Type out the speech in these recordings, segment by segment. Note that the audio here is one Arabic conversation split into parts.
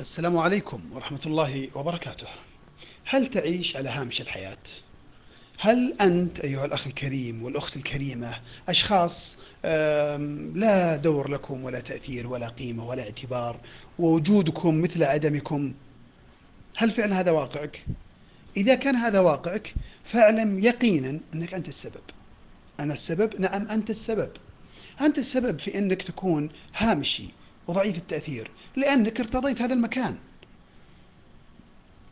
السلام عليكم ورحمة الله وبركاته. هل تعيش على هامش الحياة؟ هل أنت أيها الأخ الكريم والأخت الكريمة أشخاص لا دور لكم ولا تأثير ولا قيمة ولا اعتبار ووجودكم مثل عدمكم؟ هل فعلا هذا واقعك؟ إذا كان هذا واقعك فاعلم يقينا أنك أنت السبب. أنا السبب؟ نعم أنت السبب. أنت السبب في أنك تكون هامشي وضعيف التأثير لأنك ارتضيت هذا المكان.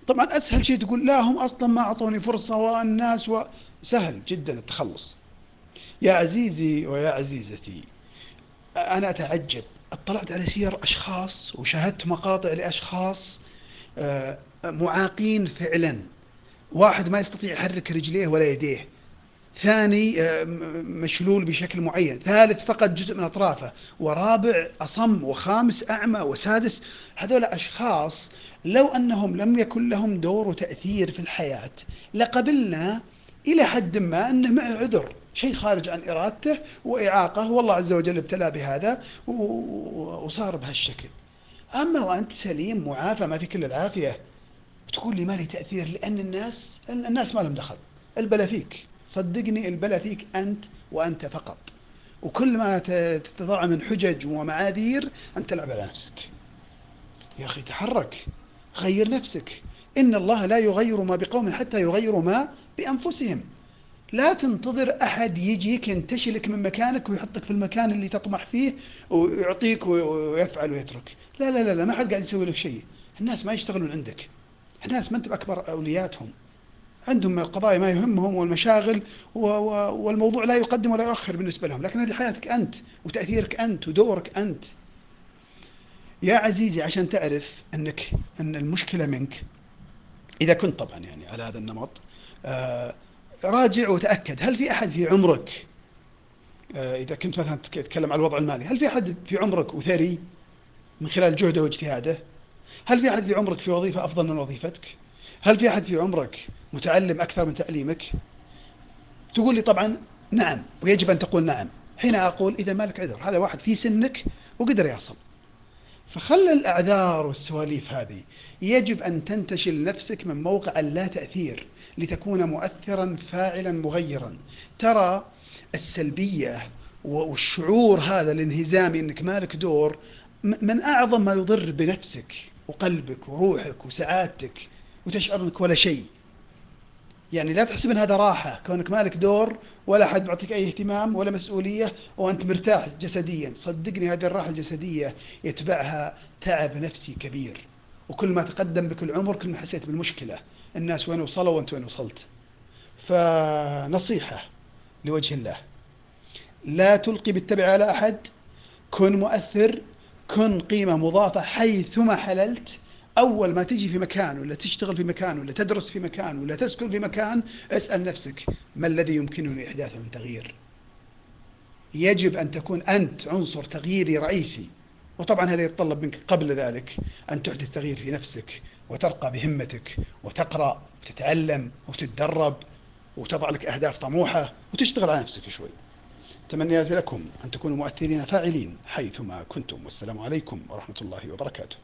طبعا أسهل شيء تقول لا هم أصلا ما أعطوني فرصة والناس و... سهل جدا التخلص. يا عزيزي ويا عزيزتي أنا أتعجب. اطلعت على سير أشخاص وشاهدت مقاطع لأشخاص آه، معاقين فعلا. واحد ما يستطيع يحرك رجليه ولا يديه. ثاني آه، مشلول بشكل معين. ثالث فقد جزء من أطرافه. ورابع أصم وخامس أعمى وسادس. هذول أشخاص لو أنهم لم يكن لهم دور وتأثير في الحياة لقبلنا إلى حد ما أنه معه عذر. شيء خارج عن إرادته وإعاقة. والله عز وجل ابتلى بهذا وصار بهالشكل. أما وأنت سليم معافى ما في كل العافية تقول لي ما لي تأثير؟ لأن الناس الناس ما لهم دخل. البلا فيك. صدقني البلا فيك أنت وأنت فقط. وكل ما تتضاع من حجج ومعاذير أن تلعب على نفسك. يا أخي تحرك. غير نفسك. إن الله لا يغير ما بقوم حتى يغيروا ما بأنفسهم. لا تنتظر أحد يجيك ينتشلك من مكانك ويحطك في المكان اللي تطمح فيه ويعطيك ويفعل ويترك. لا لا لا, لا ما حد قاعد يسوي لك شيء. الناس ما يشتغلون عندك. الناس ما أنت بأكبر أولياتهم. عندهم القضايا ما يهمهم والمشاغل والموضوع لا يقدم ولا يؤخر بالنسبة لهم. لكن هذه حياتك أنت وتأثيرك أنت ودورك أنت. يا عزيزي عشان تعرف أنك أن المشكلة منك إذا كنت طبعا يعني على هذا النمط آه، راجع وتأكد هل في أحد في عمرك آه، إذا كنت مثلا تتكلم عن الوضع المالي هل في أحد في عمرك وثري من خلال جهده واجتهاده؟ هل في أحد في عمرك في وظيفة أفضل من وظيفتك؟ هل في أحد في عمرك متعلم أكثر من تعليمك؟ تقول لي طبعا نعم ويجب أن تقول نعم. حين أقول إذا مالك عذر هذا واحد في سنك وقدر يصل فخل الأعذار والسواليف هذه. يجب أن تنتشل نفسك من موقع اللا تأثير لتكون مؤثرا فاعلا مغيرا. ترى السلبية والشعور هذا الانهزامي أنك مالك دور من أعظم ما يضر بنفسك وقلبك وروحك وسعادتك وتشعر أنك ولا شيء. يعني لا تحسب إن هذا راحة كونك مالك دور ولا حد بيعطيك أي اهتمام ولا مسؤولية وأنت مرتاح جسديا. صدقني هذه الراحة الجسدية يتبعها تعب نفسي كبير. وكل ما تقدم بك العمر كل ما حسيت بالمشكلة. الناس وين وصلوا وأنت وين وصلت. فنصيحة لوجه الله. لا تلقي بالتبع على أحد. كن مؤثر. كن قيمة مضافة حيثما حللت. أول ما تجي في مكان ولا تشتغل في مكان ولا تدرس في مكان ولا تسكن في مكان اسأل نفسك ما الذي يمكنني إحداثه من تغيير؟ يجب أن تكون أنت عنصر تغييري رئيسي. وطبعا هذا يتطلب منك قبل ذلك أن تحدث تغيير في نفسك وترقى بهمتك وتقرأ وتتعلم وتتدرب وتضع لك أهداف طموحة وتشتغل على نفسك شوي. تمنياتي لكم أن تكونوا مؤثرين فاعلين حيثما كنتم. والسلام عليكم ورحمة الله وبركاته.